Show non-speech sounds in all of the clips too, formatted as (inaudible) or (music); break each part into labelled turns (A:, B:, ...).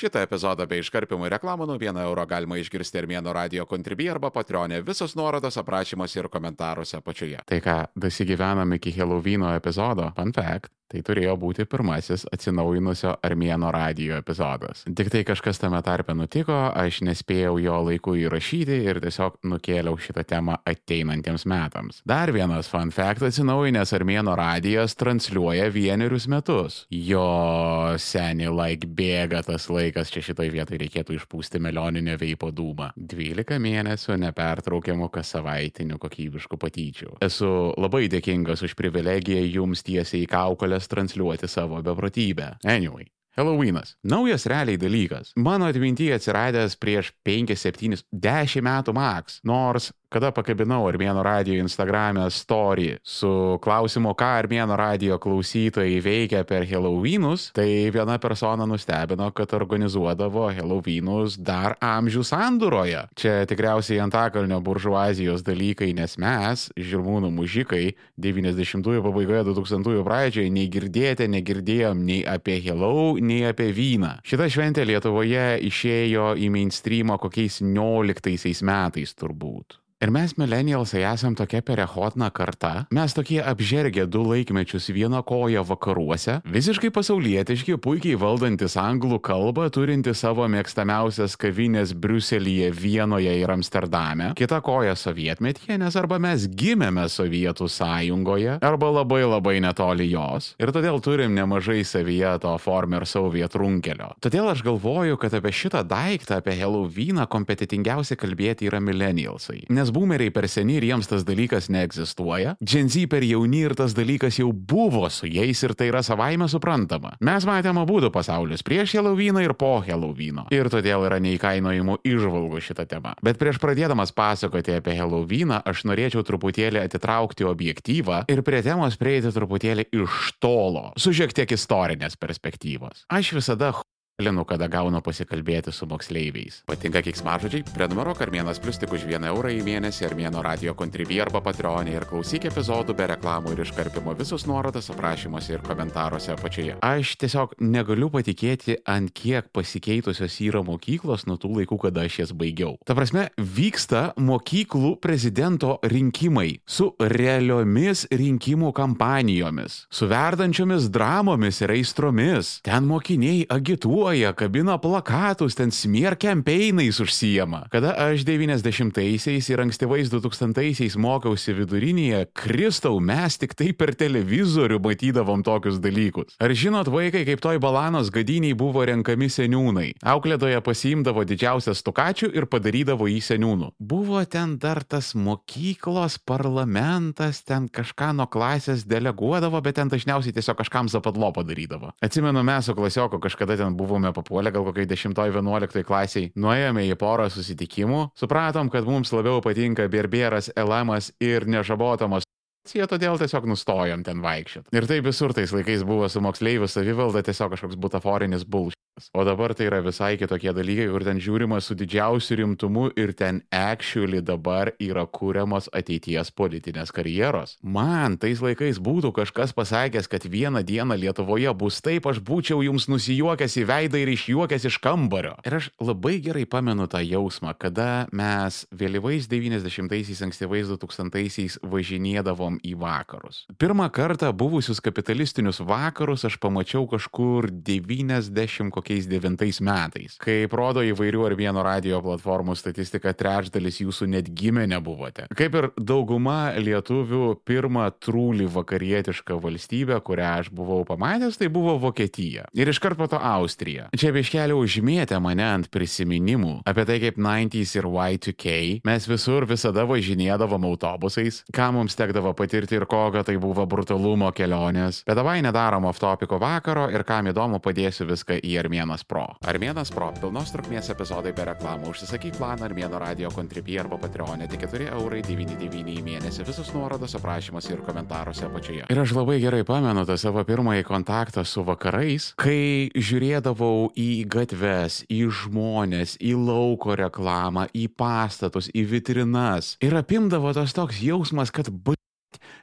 A: Šitą epizodą bei iškarpimų reklamų nuo 1 euro galima išgirsti Armėno radio kontribį arba patronė. Visos nuorodos aprašymuose ir komentaruose apačioje. Tai ką, dasigyvenam iki Helovyno epizodo. Fun fact. Tai turėjo būti pirmasis atsinaujinusio Armėno radio epizodas. Tik tai kažkas tame tarpe nutiko, aš nespėjau jo laiku įrašyti ir tiesiog nukėliau šitą temą ateinantiems metams. Dar vienas fun fact atsinaujinęs Armėno radijas transliuoja vienerius metus. Jo seniai laik bėga tas laikas, čia šitoj vietoj reikėtų išpūsti melioninę veipo dūmą. 12 mėnesių nepertraukiamų kas savaitinių kokybiškų patyčių. Esu labai dėkingas už privilegiją jums tiesiai į kaukolę galės transliuoti savo beprotybę. Anyway. Halloweenas. Naujas realiai dalykas. Mano atmintyje atsiradęs prieš 5, 7, 10 metų maks. Nors kada pakabinau Armėno radio Instagram'e story su klausimu, ką Armėno radio klausytojai veikia per Halloweenus, tai viena persona nustebino, kad organizuodavo Halloweenus dar amžių sandūroje. Čia tikriausiai antakalnio buržuazijos dalykai, nes mes, žirmūnų mužikai, 90-ųjų pabaigoje 2000-ųjų pradžioje nei girdėjote, negirdėjom nei apie Hello, nei apie vyną. Šita šventė Lietuvoje išėjo į mainstreamą kokiais 19 metais turbūt. Ir mes millennialsai esam tokia perehotna karta, mes tokie apžergę du laikmečius vieną koją vakaruose, visiškai pasaulietiški, puikiai valdantis anglų kalbą, turinti savo mėgstamiausias kavinės Briuselyje, Vienoje ir Amsterdame, kita koja sovietmetyje, nes arba mes gimėme Sovietų sąjungoje, arba labai labai netoli jos, ir todėl turim nemažai savyje to former soviet runkelio. Todėl aš galvoju, kad apie šitą daiktą, apie Halloweeną kompetitingiausia kalbėti yra millennialsai. Nes nes boomeriai per seni ir jiems tas dalykas neegzistuoja, Gen Z per jauni ir tas dalykas jau buvo su jais ir tai yra savaime suprantama. Mes matėme abu pasaulius prieš Helovyną ir po Helovyno. Ir todėl yra neįkainojimų išvalgų šitą temą. Bet prieš pradėdamas pasakoti apie Helovyną, aš norėčiau truputėlį atitraukti objektyvą ir prie temos prieiti truputėlį iš tolo, su šiek tiek istorinės perspektyvos. Aš visada Linu, kada gaunu pasikalbėti su moksleiviais. Patinka kiksmažodžiai? Prenumeruok Armėnas Plus tik už 1 eurą į mėnesį Armėno radio kontribį arba patronį ir klausyk epizodų be reklamų ir iškarpimo visus nuorodas aprašymuose ir komentaruose apačioje. Aš tiesiog negaliu patikėti, ant kiek pasikeitusios yra mokyklos nuo tų laikų, kada aš jas baigiau. Ta prasme, vyksta mokyklų prezidento rinkimai su realiomis rinkimų kampanijomis, su verdančiomis dramomis ir aistromis. Ten mokiniai agituoja agituoja, kabina plakatus, ten smierkempeinais užsijama. Kada aš 90-aisiais ir ankstyvais 2000-aisiais mokiausi vidurinėje, kristau, mes tik tai per televizorių matydavom tokius dalykus. Ar žinot, vaikai, kaip toj balanos gadiniai buvo renkami seniūnai? Auklėtoje pasiimdavo didžiausią stukačių ir padarydavo jį seniūnų. Buvo ten dar tas mokyklos parlamentas, ten kažką nuo klasės deleguodavo, bet ten dažniausiai tiesiog kažkam zapadlo padarydavo. Atsimenu, mes su klasioko kažkada ten buvome buvome papuolę gal kokiai 10-11 klasiai, nuėjome į porą susitikimų, supratom, kad mums labiau patinka berbėras Elamas ir nežabotamas Jie todėl tiesiog nustojom ten vaikščioti. Ir taip visur tais laikais buvo su moksleivių savivalda tiesiog kažkoks butaforinis bulšas. O dabar tai yra visai kitokie dalykai, kur ten žiūrima su didžiausiu rimtumu ir ten actually dabar yra kūriamos ateities politinės karjeros. Man tais laikais būtų kažkas pasakęs, kad vieną dieną Lietuvoje bus taip, aš būčiau jums nusijuokęs į veidą ir išjuokęs iš kambario. Ir aš labai gerai pamenu tą jausmą, kada mes vėlyvais 90-aisiais, ankstyvais 2000-aisiais važinėdavom į vakarus. Pirmą kartą buvusius kapitalistinius vakarus aš pamačiau kažkur 90 kokiais 9 metais. Kaip rodo įvairių ar vieno radio platformų statistika, trečdalis jūsų net gimę nebuvote. Kaip ir dauguma lietuvių, pirmą trūlį vakarietišką valstybę, kurią aš buvau pamatęs, tai buvo Vokietija. Ir iškart po to Austrija. Čia biškelio užmėtė mane ant prisiminimų apie tai, kaip 90s ir Y2K mes visur visada važinėdavom autobusais, ką mums tekdavo patirti ir kokio tai buvo brutalumo kelionės. Bet davai nedarom off-topiko vakaro ir kam įdomu padėsiu viską į Armėnas Pro. Armėnas Pro - pilnos trukmės epizodai be reklamų. Užsisakyk planą Armėno radio kontribį arba Patreonė tik 4 eurai 99 į mėnesį. Visus nuorodos aprašymuose ir komentaruose apačioje. Ir aš labai gerai pamenu tą savo pirmąjį kontaktą su vakarais, kai žiūrėdavau į gatves, į žmonės, į lauko reklamą, į pastatus, į vitrinas. Ir apimdavo tas toks jausmas, kad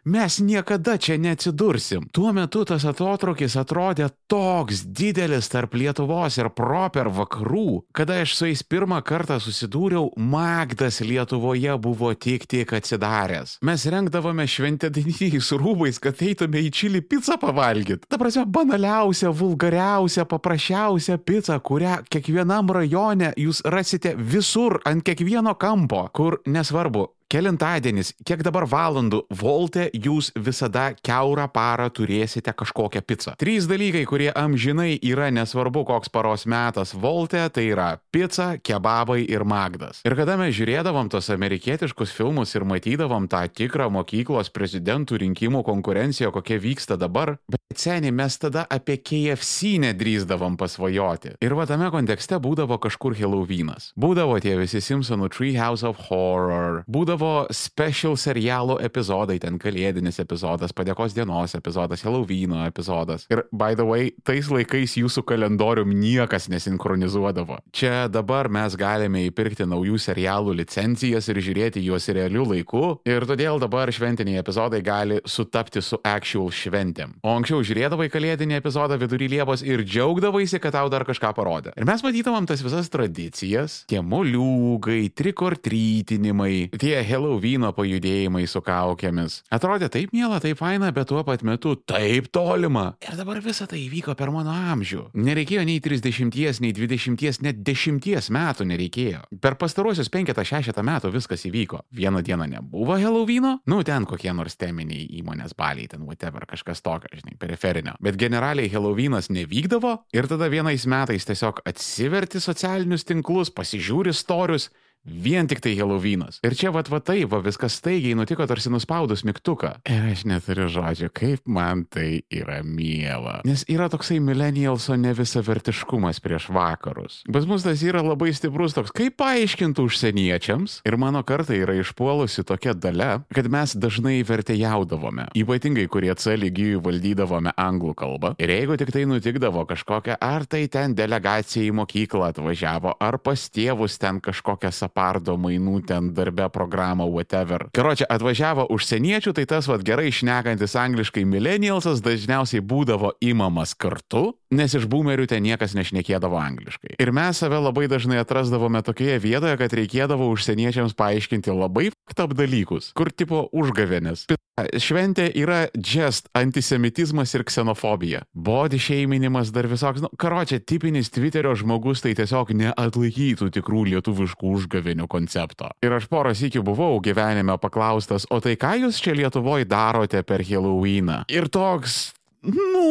A: mes niekada čia neatsidursim. Tuo metu tas atotrukis atrodė toks didelis tarp Lietuvos ir proper vakarų, kada aš su jais pirmą kartą susidūriau, Magdas Lietuvoje buvo tik tik atsidaręs. Mes rengdavome šventėdiniais rūbais, kad eitume į čili pizzą pavalgyti. Ta prasme, banaliausia, vulgariausia, paprasčiausia pica, kurią kiekvienam rajone jūs rasite visur, ant kiekvieno kampo, kur nesvarbu, Kelintadienis, kiek dabar valandų volte jūs visada keurą parą turėsite kažkokią pizzą. Trys dalykai, kurie amžinai yra nesvarbu koks paros metas volte, tai yra pizza, kebabai ir magdas. Ir kada mes žiūrėdavom tos amerikietiškus filmus ir matydavom tą tikrą mokyklos prezidentų rinkimų konkurenciją, kokia vyksta dabar, bet seniai mes tada apie KFC nedrįsdavom pasvajoti. Ir va tame kontekste būdavo kažkur Halloweenas. Būdavo tie visi Simpsonų Treehouse of Horror, būdavo būdavo special serialo epizodai, ten kalėdinis epizodas, padėkos dienos epizodas, Halloweeno epizodas. Ir, by the way, tais laikais jūsų kalendorium niekas nesinchronizuodavo. Čia dabar mes galime įpirkti naujų serialų licencijas ir žiūrėti juos realiu laiku, ir todėl dabar šventiniai epizodai gali sutapti su actual šventėm. O anksčiau žiūrėdavai kalėdinį epizodą vidury Liepos ir džiaugdavaisi, kad tau dar kažką parodė. Ir mes matydavom tas visas tradicijas, tie moliūgai, trikortrytinimai, tie Halloweeno pajudėjimai su kaukėmis. Atrodė taip miela, taip faina, bet tuo pat metu taip tolima. Ir dabar visa tai įvyko per mano amžių. Nereikėjo nei 30, nei 20, net 10 metų nereikėjo. Per pastaruosius 5-6 metų viskas įvyko. Vieną dieną nebuvo Halloweeno, nu ten kokie nors teminiai įmonės baliai, ten whatever, kažkas tokio, žinai, periferinio. Bet generaliai Halloweenas nevykdavo ir tada vienais metais tiesiog atsiverti socialinius tinklus, pasižiūri storius Vien tik tai Halloweenas. Ir čia vat va taip, va viskas staigiai nutiko tarsi nuspaudus mygtuką. Ir aš neturiu žodžių, kaip man tai yra miela. Nes yra toksai millennialso nevisavertiškumas prieš vakarus. Pas mus tas yra labai stiprus toks, kaip paaiškintų užsieniečiams. Ir mano kartai yra išpuolusi tokia dalė, kad mes dažnai vertėjaudavome. Ypatingai, kurie C lygijų valdydavome anglų kalbą. Ir jeigu tik tai nutikdavo kažkokia, ar tai ten delegacija į mokyklą atvažiavo, ar pas tėvus ten kažkokią sapą pardo mainų ten darbę programą, whatever. Karočią, atvažiavo užsieniečių, tai tas vad gerai išnekantis angliškai millennialsas dažniausiai būdavo įmamas kartu, nes iš boomerių ten niekas nešnekėdavo angliškai. Ir mes save labai dažnai atrasdavome tokioje vietoje, kad reikėdavo užsieniečiams paaiškinti labai tap dalykus, kur tipo užgavenės. Šventė yra just antisemitizmas ir ksenofobija. Body šeiminimas dar visoks, nu, karočią, tipinis Twitterio žmogus tai tiesiog neatlaikytų tikrų lietuviškų užgavėnių koncepto. Ir aš porą sykių buvau gyvenime paklaustas, o tai ką jūs čia Lietuvoje darote per Halloweeną? Ir toks, nu,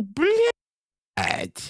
A: blėt.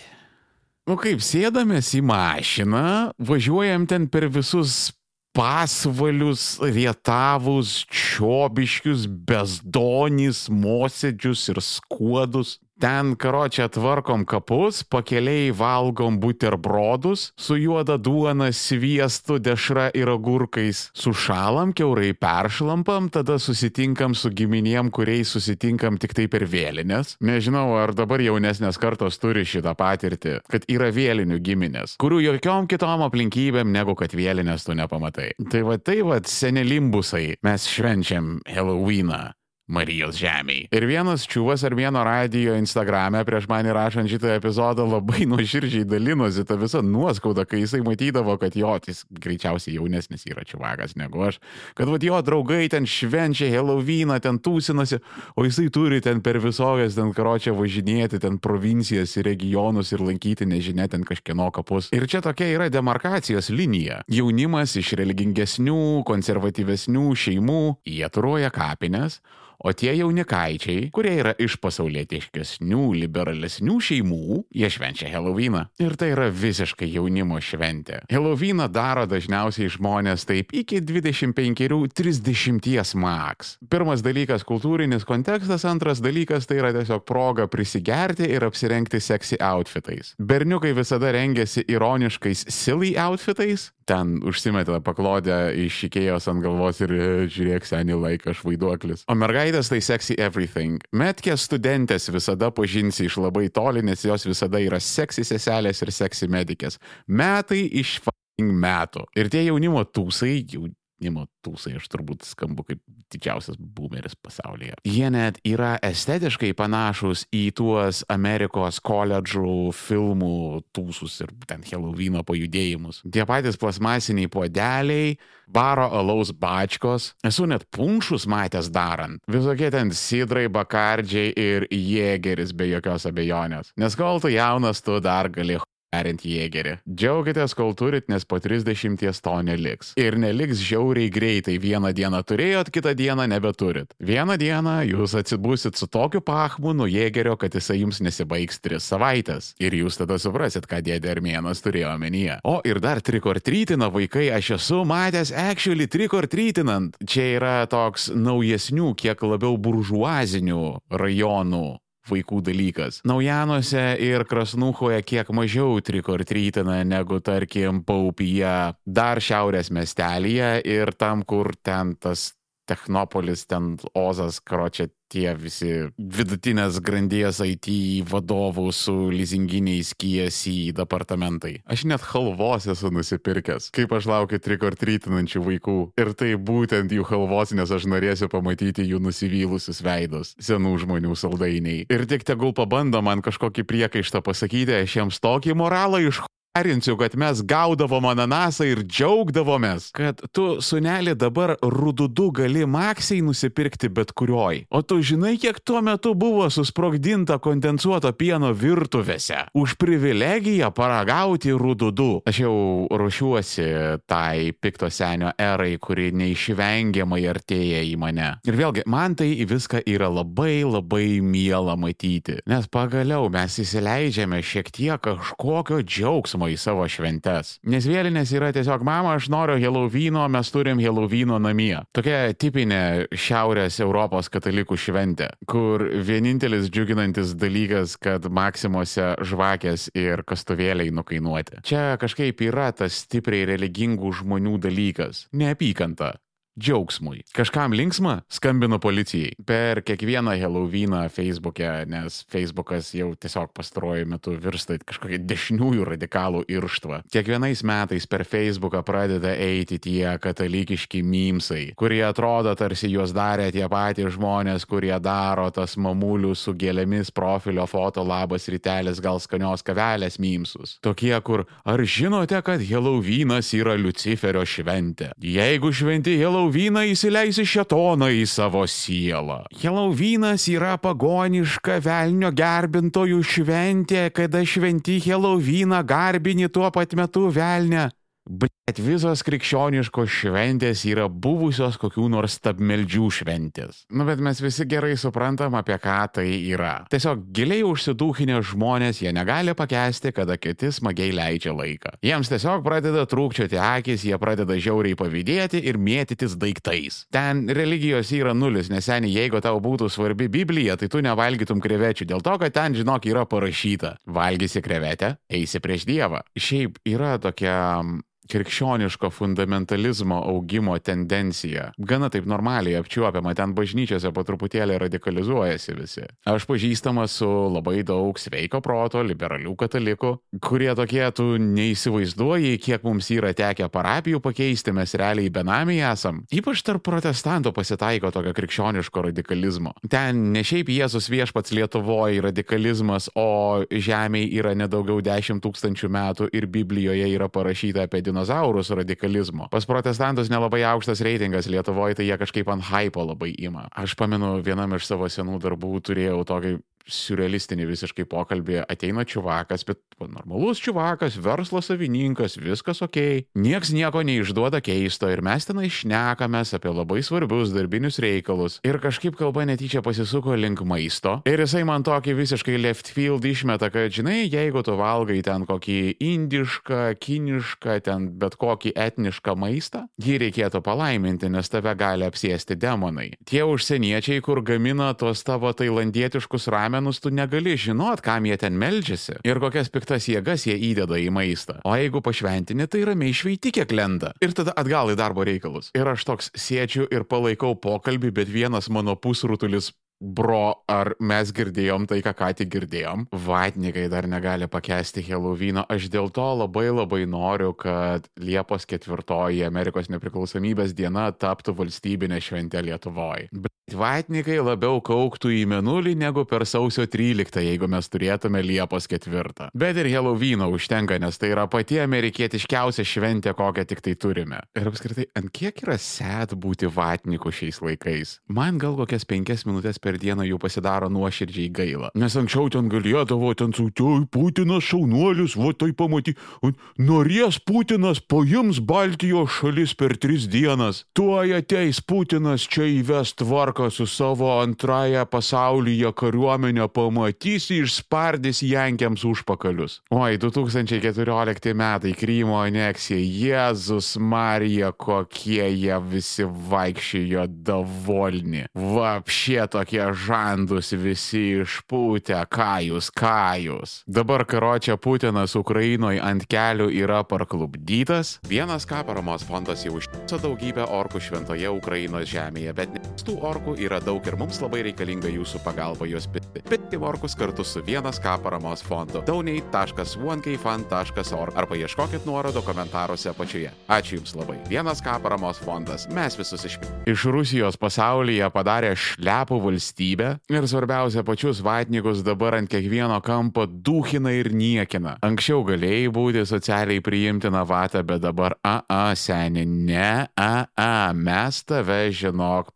A: Nu kaip sėdamės į mašiną, važiuojam ten per visus pasvalius, rietavus, čiobiškius, bezdonys, mosėdžius ir skuodus. Ten karočią tvarkom kapus, pakeliai valgom buterbrodus su juoda duona, sviestu, dešra ir agurkais. Sušalam, keurai peršlampam, tada susitinkam su giminėm, kuriais susitinkam tik tai per vėlinės. Nežinau, ar dabar jaunesnės kartos turi šitą patirtį, kad yra vėlinių giminės, kurių jokiom kitom aplinkybėm negu kad vėlinės tu nepamatai. Tai va tai va senelimbusai mes švenčiam Halloweeną. Marijos žemėje. Ir vienas čiūvas ar vieno radio Instagrame prieš mane rašant šitą epizodą labai (laughs) nuoširdžiai dalinosi tą visą nuoskaudą, kai jisai matydavo, kad jo, jis greičiausiai jaunesnis yra čiuvakas negu aš, kad vad jo draugai ten švenčia Halloweeną, ten tūsinasi, o jisai turi ten per visokias ten karočią važinėti, ten provincijas ir regionus ir lankyti nežinia ten kažkieno kapus. Ir čia tokia yra demarkacijos linija. Jaunimas iš religingesnių, konservatyvesnių šeimų, jie turuoja kapines, O tie jaunikaičiai, kurie yra iš pasaulietiškesnių, liberalesnių šeimų, jie švenčia Halloweeną. Ir tai yra visiškai jaunimo šventė. Halloweeną daro dažniausiai žmonės taip iki 25-30 max. Pirmas dalykas - kultūrinis kontekstas, antras dalykas - tai yra tiesiog proga prisigerti ir apsirengti seksy outfitais. Berniukai visada rengiasi ironiškais silly outfitais, ten užsimetė paklodę iš ikėjos ant galvos ir e, žiūrėk senį laiką švaiduoklis. O mergaitės tai sexy everything. Metkės studentės visada pažinsi iš labai toli, nes jos visada yra sexy seselės ir sexy medikės. Metai iš metų. Ir tie jaunimo tūsai jau jaunimo tūsai, aš turbūt skambu kaip didžiausias boomeris pasaulyje. Jie net yra estetiškai panašus į tuos Amerikos koledžų filmų tūsus ir ten Halloweeno pajudėjimus. Tie patys plasmasiniai puodeliai, baro alaus bačkos, esu net punkšus matęs darant. Visokie ten sidrai, bakardžiai ir jėgeris be jokios abejonės. Nes kol tu jaunas, tu dar gali Erint jėgerį. Džiaugitės, kol turit, nes po 30 to neliks. Ir neliks žiauriai greitai. Vieną dieną turėjot, kitą dieną nebeturit. Vieną dieną jūs atsibusit su tokiu pachmu nuo jėgerio, kad jisai jums nesibaigs 3 savaitės. Ir jūs tada suprasit, ką dėdė Armėnas turėjo omenyje. O ir dar trikortrytina vaikai, aš esu matęs actually trikortrytinant. Čia yra toks naujesnių, kiek labiau buržuazinių rajonų vaikų dalykas. Naujanuose ir Krasnuchoje kiek mažiau trikortrytina negu, tarkim, Paupyje, dar šiaurės miestelėje ir tam, kur ten tas Technopolis, ten Ozas, karočią tie visi vidutinės grandies IT vadovų su lizinginiais kijasi departamentai. Aš net halvos esu nusipirkęs, kaip aš laukiu trikortrytinančių vaikų. Ir tai būtent jų halvos, nes aš norėsiu pamatyti jų nusivylusius veidus, senų žmonių saldainiai. Ir tik tegul pabando man kažkokį priekaištą pasakyti, aš jiems tokį moralą iš Erinsiu, kad mes gaudavom ananasą ir džiaugdavomės, kad tu, sunelį, dabar rududu gali maksiai nusipirkti bet kurioj. O tu žinai, kiek tuo metu buvo susprogdinta kondensuoto pieno virtuvėse. Už privilegiją paragauti rududu. Aš jau ruošiuosi tai pikto senio erai, kuri neišvengiamai artėja į mane. Ir vėlgi, man tai viską yra labai labai miela matyti. Nes pagaliau mes įsileidžiame šiek tiek kažkokio džiaugsmo į savo šventes. Nes vėlinės yra tiesiog, mama, aš noriu Helovyno, mes turim Helovyno namie. Tokia tipinė Šiaurės Europos katalikų šventė, kur vienintelis džiuginantis dalykas, kad Maksimuose žvakės ir kastuvėliai nukainuoti. Čia kažkaip yra tas stipriai religingų žmonių dalykas - neapykanta džiaugsmui. Kažkam linksma? Skambinu policijai. Per kiekvieną Halloweeną Facebook'e, nes Facebookas jau tiesiog pastaruoju metu virsta kažkokia dešiniųjų radikalų irštva. Kiekvienais metais per Facebooką pradeda eiti tie katalikiški mymsai, kurie atrodo tarsi juos darė tie patys žmonės, kurie daro tas mamulių su gėlėmis profilio foto labas rytelis gal skanios kavelės mymsus. Tokie, kur ar žinote, kad Halloweenas yra Luciferio šventė? Jeigu šventi Halloween, Helovyną įsileisi šetoną į savo sielą. Helovynas yra pagoniška velnio gerbintojų šventė, kada šventi Helovyną garbini tuo pat metu velnę. Bet visos krikščioniškos šventės yra buvusios kokių nors stabmeldžių šventės. Nu, bet mes visi gerai suprantam, apie ką tai yra. Tiesiog giliai užsidūkinę žmonės, jie negali pakęsti, kada kiti smagiai leidžia laiką. Jiems tiesiog pradeda trūkčioti akis, jie pradeda žiauriai pavydėti ir mėtytis daiktais. Ten religijos yra nulis, nes seniai, jeigu tau būtų svarbi Biblija, tai tu nevalgytum krevečių, dėl to, kad ten, žinok, yra parašyta. Valgysi krevetę, eisi prieš Dievą. Šiaip yra tokia krikščioniško fundamentalizmo augimo tendencija. Gana taip normaliai apčiuopiama, ten bažnyčiose po truputėlį radikalizuojasi visi. Aš pažįstamas su labai daug sveiko proto, liberalių katalikų, kurie tokie tu neįsivaizduoji, kiek mums yra tekę parapijų pakeisti, mes realiai benamiai esam. Ypač tarp protestantų pasitaiko tokio krikščioniško radikalizmo. Ten ne šiaip Jėzus viešpats Lietuvoje radikalizmas, o žemėje yra nedaugiau 10 tūkstančių metų ir Biblijoje yra parašyta apie dinozaurus radikalizmo. Pas protestantus nelabai aukštas reitingas Lietuvoje, tai jie kažkaip ant hypo labai ima. Aš pamenu, vienam iš savo senų darbų turėjau tokį surrealistinį visiškai pokalbį, ateina čiuvakas, bet normalus čiuvakas, verslo savininkas, viskas ok, nieks nieko neišduoda keisto ir mes tenai šnekamės apie labai svarbius darbinius reikalus ir kažkaip kalba netyčia pasisuko link maisto ir jisai man tokį visiškai left field išmeta, kad žinai, jeigu tu valgai ten kokį indišką, kinišką, ten bet kokį etnišką maistą, jį reikėtų palaiminti, nes tave gali apsėsti demonai. Tie užsieniečiai, kur gamina tos tavo tailandietiškus ramen, ramenus tu negali žinot, kam jie ten meldžiasi ir kokias piktas jėgas jie įdeda į maistą. O jeigu pašventini, tai ramiai šveiti kiek lenda. Ir tada atgal į darbo reikalus. Ir aš toks sėdžiu ir palaikau pokalbį, bet vienas mano pusrutulis bro, ar mes girdėjom tai, ką ką tik girdėjom? Vatnikai dar negali pakęsti Helovyno. Aš dėl to labai labai noriu, kad Liepos ketvirtoji Amerikos nepriklausomybės diena taptų valstybinė šventė Lietuvoje. Vatnikai labiau kauktų į menulį negu per sausio 13, jeigu mes turėtume Liepos ketvirtą. Bet ir Helovyno užtenka, nes tai yra pati amerikietiškiausia šventė, kokią tik tai turime. Ir apskritai, ant kiek yra set būti vatniku šiais laikais? Man gal kokias penkias minutės per dieną jų pasidaro nuoširdžiai gaila. Nes anksčiau ten galėdavo, ten sautoj, Putinas šaunuolis, va tai pamaty, norės Putinas paims Baltijos šalis per tris dienas. Tuoj ateis Putinas čia įves tvarką su savo antrąją pasaulyje kariuomenę, pamatysi išspardys Jankiams užpakalius. Oi, 2014 metai, Krymo aneksija, Jėzus Marija, kokie jie visi vaikščiojo davolni. Vapšė tokie žandus visi išpūtę, ką jūs, ką jūs. Dabar karočią Putinas Ukrainoje ant kelių yra parklubdytas. Vienas ką paramos fondas jau užtiso daugybę orkų šventoje Ukrainos žemėje, bet tų orkų yra daug ir mums labai reikalinga jūsų pagalba juos pitti. Pitti orkus kartu su vienas ką paramos fondu. donate.1kfan.org arba ieškokit nuorodo komentaruose apačioje. Ačiū Jums labai. Vienas ką paramos fondas. Mes visus išpirkime. Iš Rusijos pasaulyje padarė šlepų valstybę ir svarbiausia pačius vatnikus dabar ant kiekvieno kampo duhina ir niekina. Anksčiau galėjai būti socialiai priimtina vata, bet dabar a a seniai, ne a a, mes tave žinok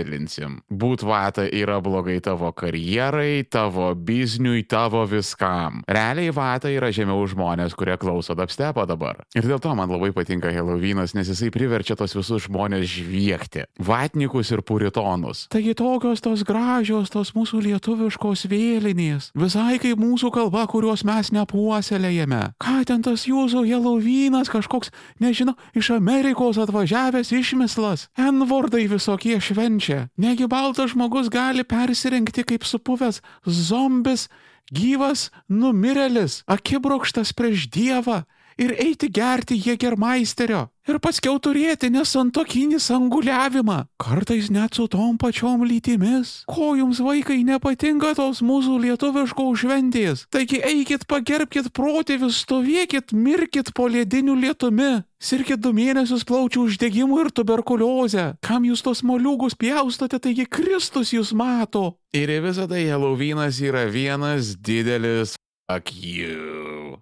A: pakencelinsim. Būt vata yra blogai tavo karjerai, tavo bizniui, tavo viskam. Realiai vata yra žemiau žmonės, kurie klauso dubstepo dabar. Ir dėl to man labai patinka Helovynas, nes jisai priverčia tos visus žmonės žviegti. Vatnikus ir puritonus. Taigi tokios tos gražios, tos mūsų lietuviškos vėlinės. Visai kaip mūsų kalba, kurios mes nepuoselėjame. Ką ten tas jūsų Helovynas kažkoks, nežinau, iš Amerikos atvažiavęs išmislas. Envordai visokie švenčia. Negi baltas žmogus gali persirengti kaip supuvęs zombis, gyvas numirėlis, akibrokštas prieš Dievą ir eiti gerti jėgermaisterio. Ir paskiau turėti nesantokinį sanguliavimą. Kartais net su tom pačiom lytimis. Ko jums vaikai nepatinka tos mūsų lietuviškos šventės? Taigi eikit pagerbkit protėvius, stovėkit, mirkit po lediniu lietumi. Sirkit du mėnesius plaučių uždegimu ir tuberkuliozę. Kam jūs tos moliūgus pjaustote, taigi Kristus jūs mato. Ir visą tai Helovynas yra vienas didelis fuck you.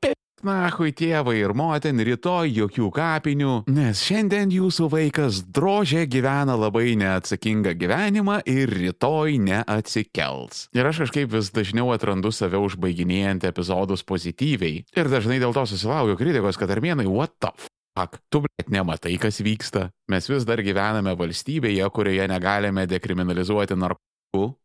A: Nahui tėvai ir motin, rytoj jokių kapinių, nes šiandien jūsų vaikas drožė gyvena labai neatsakingą gyvenimą ir rytoj neatsikels. Ir aš kažkaip vis dažniau atrandu save užbaiginėjant epizodus pozityviai. Ir dažnai dėl to susilaukiu kritikos, kad armėnai, what the fuck, tu bet nematai, kas vyksta. Mes vis dar gyvename valstybėje, kurioje negalime dekriminalizuoti narkotikų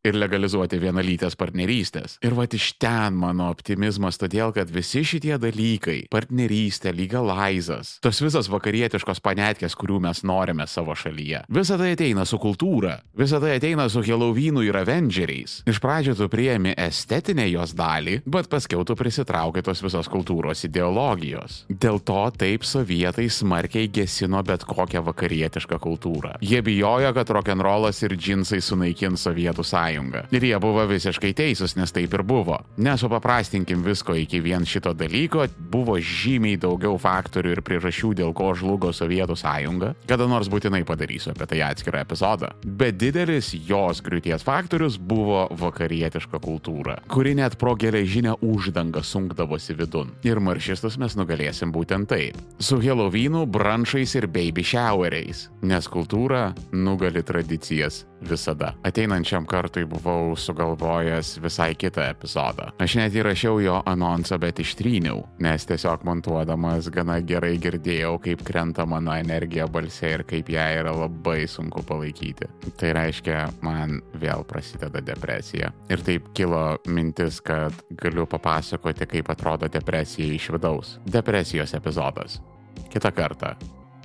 A: ir legalizuoti vienalytės partnerystės. Ir va iš ten mano optimizmas, todėl kad visi šitie dalykai - partnerystė, legalizas, tos visos vakarietiškos panetkės, kurių mes norime savo šalyje. Visa tai ateina su kultūra, visa tai ateina su Helovynu ir Avengeriais. Iš pradžių tu priemi estetinę jos dalį, bet paskiau tu prisitrauki tos visos kultūros ideologijos. Dėl to taip sovietai smarkiai gesino bet kokią vakarietišką kultūrą. Jie bijojo, kad rock'n'rollas ir džinsai sunaikins sovietų Sovietų sąjungą. Ir jie buvo visiškai teisūs, nes taip ir buvo. Nesupaprastinkim visko iki vien šito dalyko, buvo žymiai daugiau faktorių ir priežasčių, dėl ko žlugo Sovietų sąjunga. Kada nors būtinai padarysiu apie tai atskirą epizodą. Bet didelis jos griūties faktorius buvo vakarietiška kultūra, kuri net pro geležinę uždangą sunkdavosi vidun. Ir maršistus mes nugalėsim būtent taip. Su Helovynu, branšais ir baby showeriais. Nes kultūra nugali tradicijas visada. Ateinančiam kartui buvau sugalvojęs visai kitą epizodą. Aš net įrašiau jo anonsą, bet ištryniau, nes tiesiog montuodamas gana gerai girdėjau, kaip krenta mano energija balse ir kaip ją yra labai sunku palaikyti. Tai reiškia, man vėl prasideda depresija. Ir taip kilo mintis, kad galiu papasakoti, kaip atrodo depresija iš vidaus. Depresijos epizodas. Kita kartą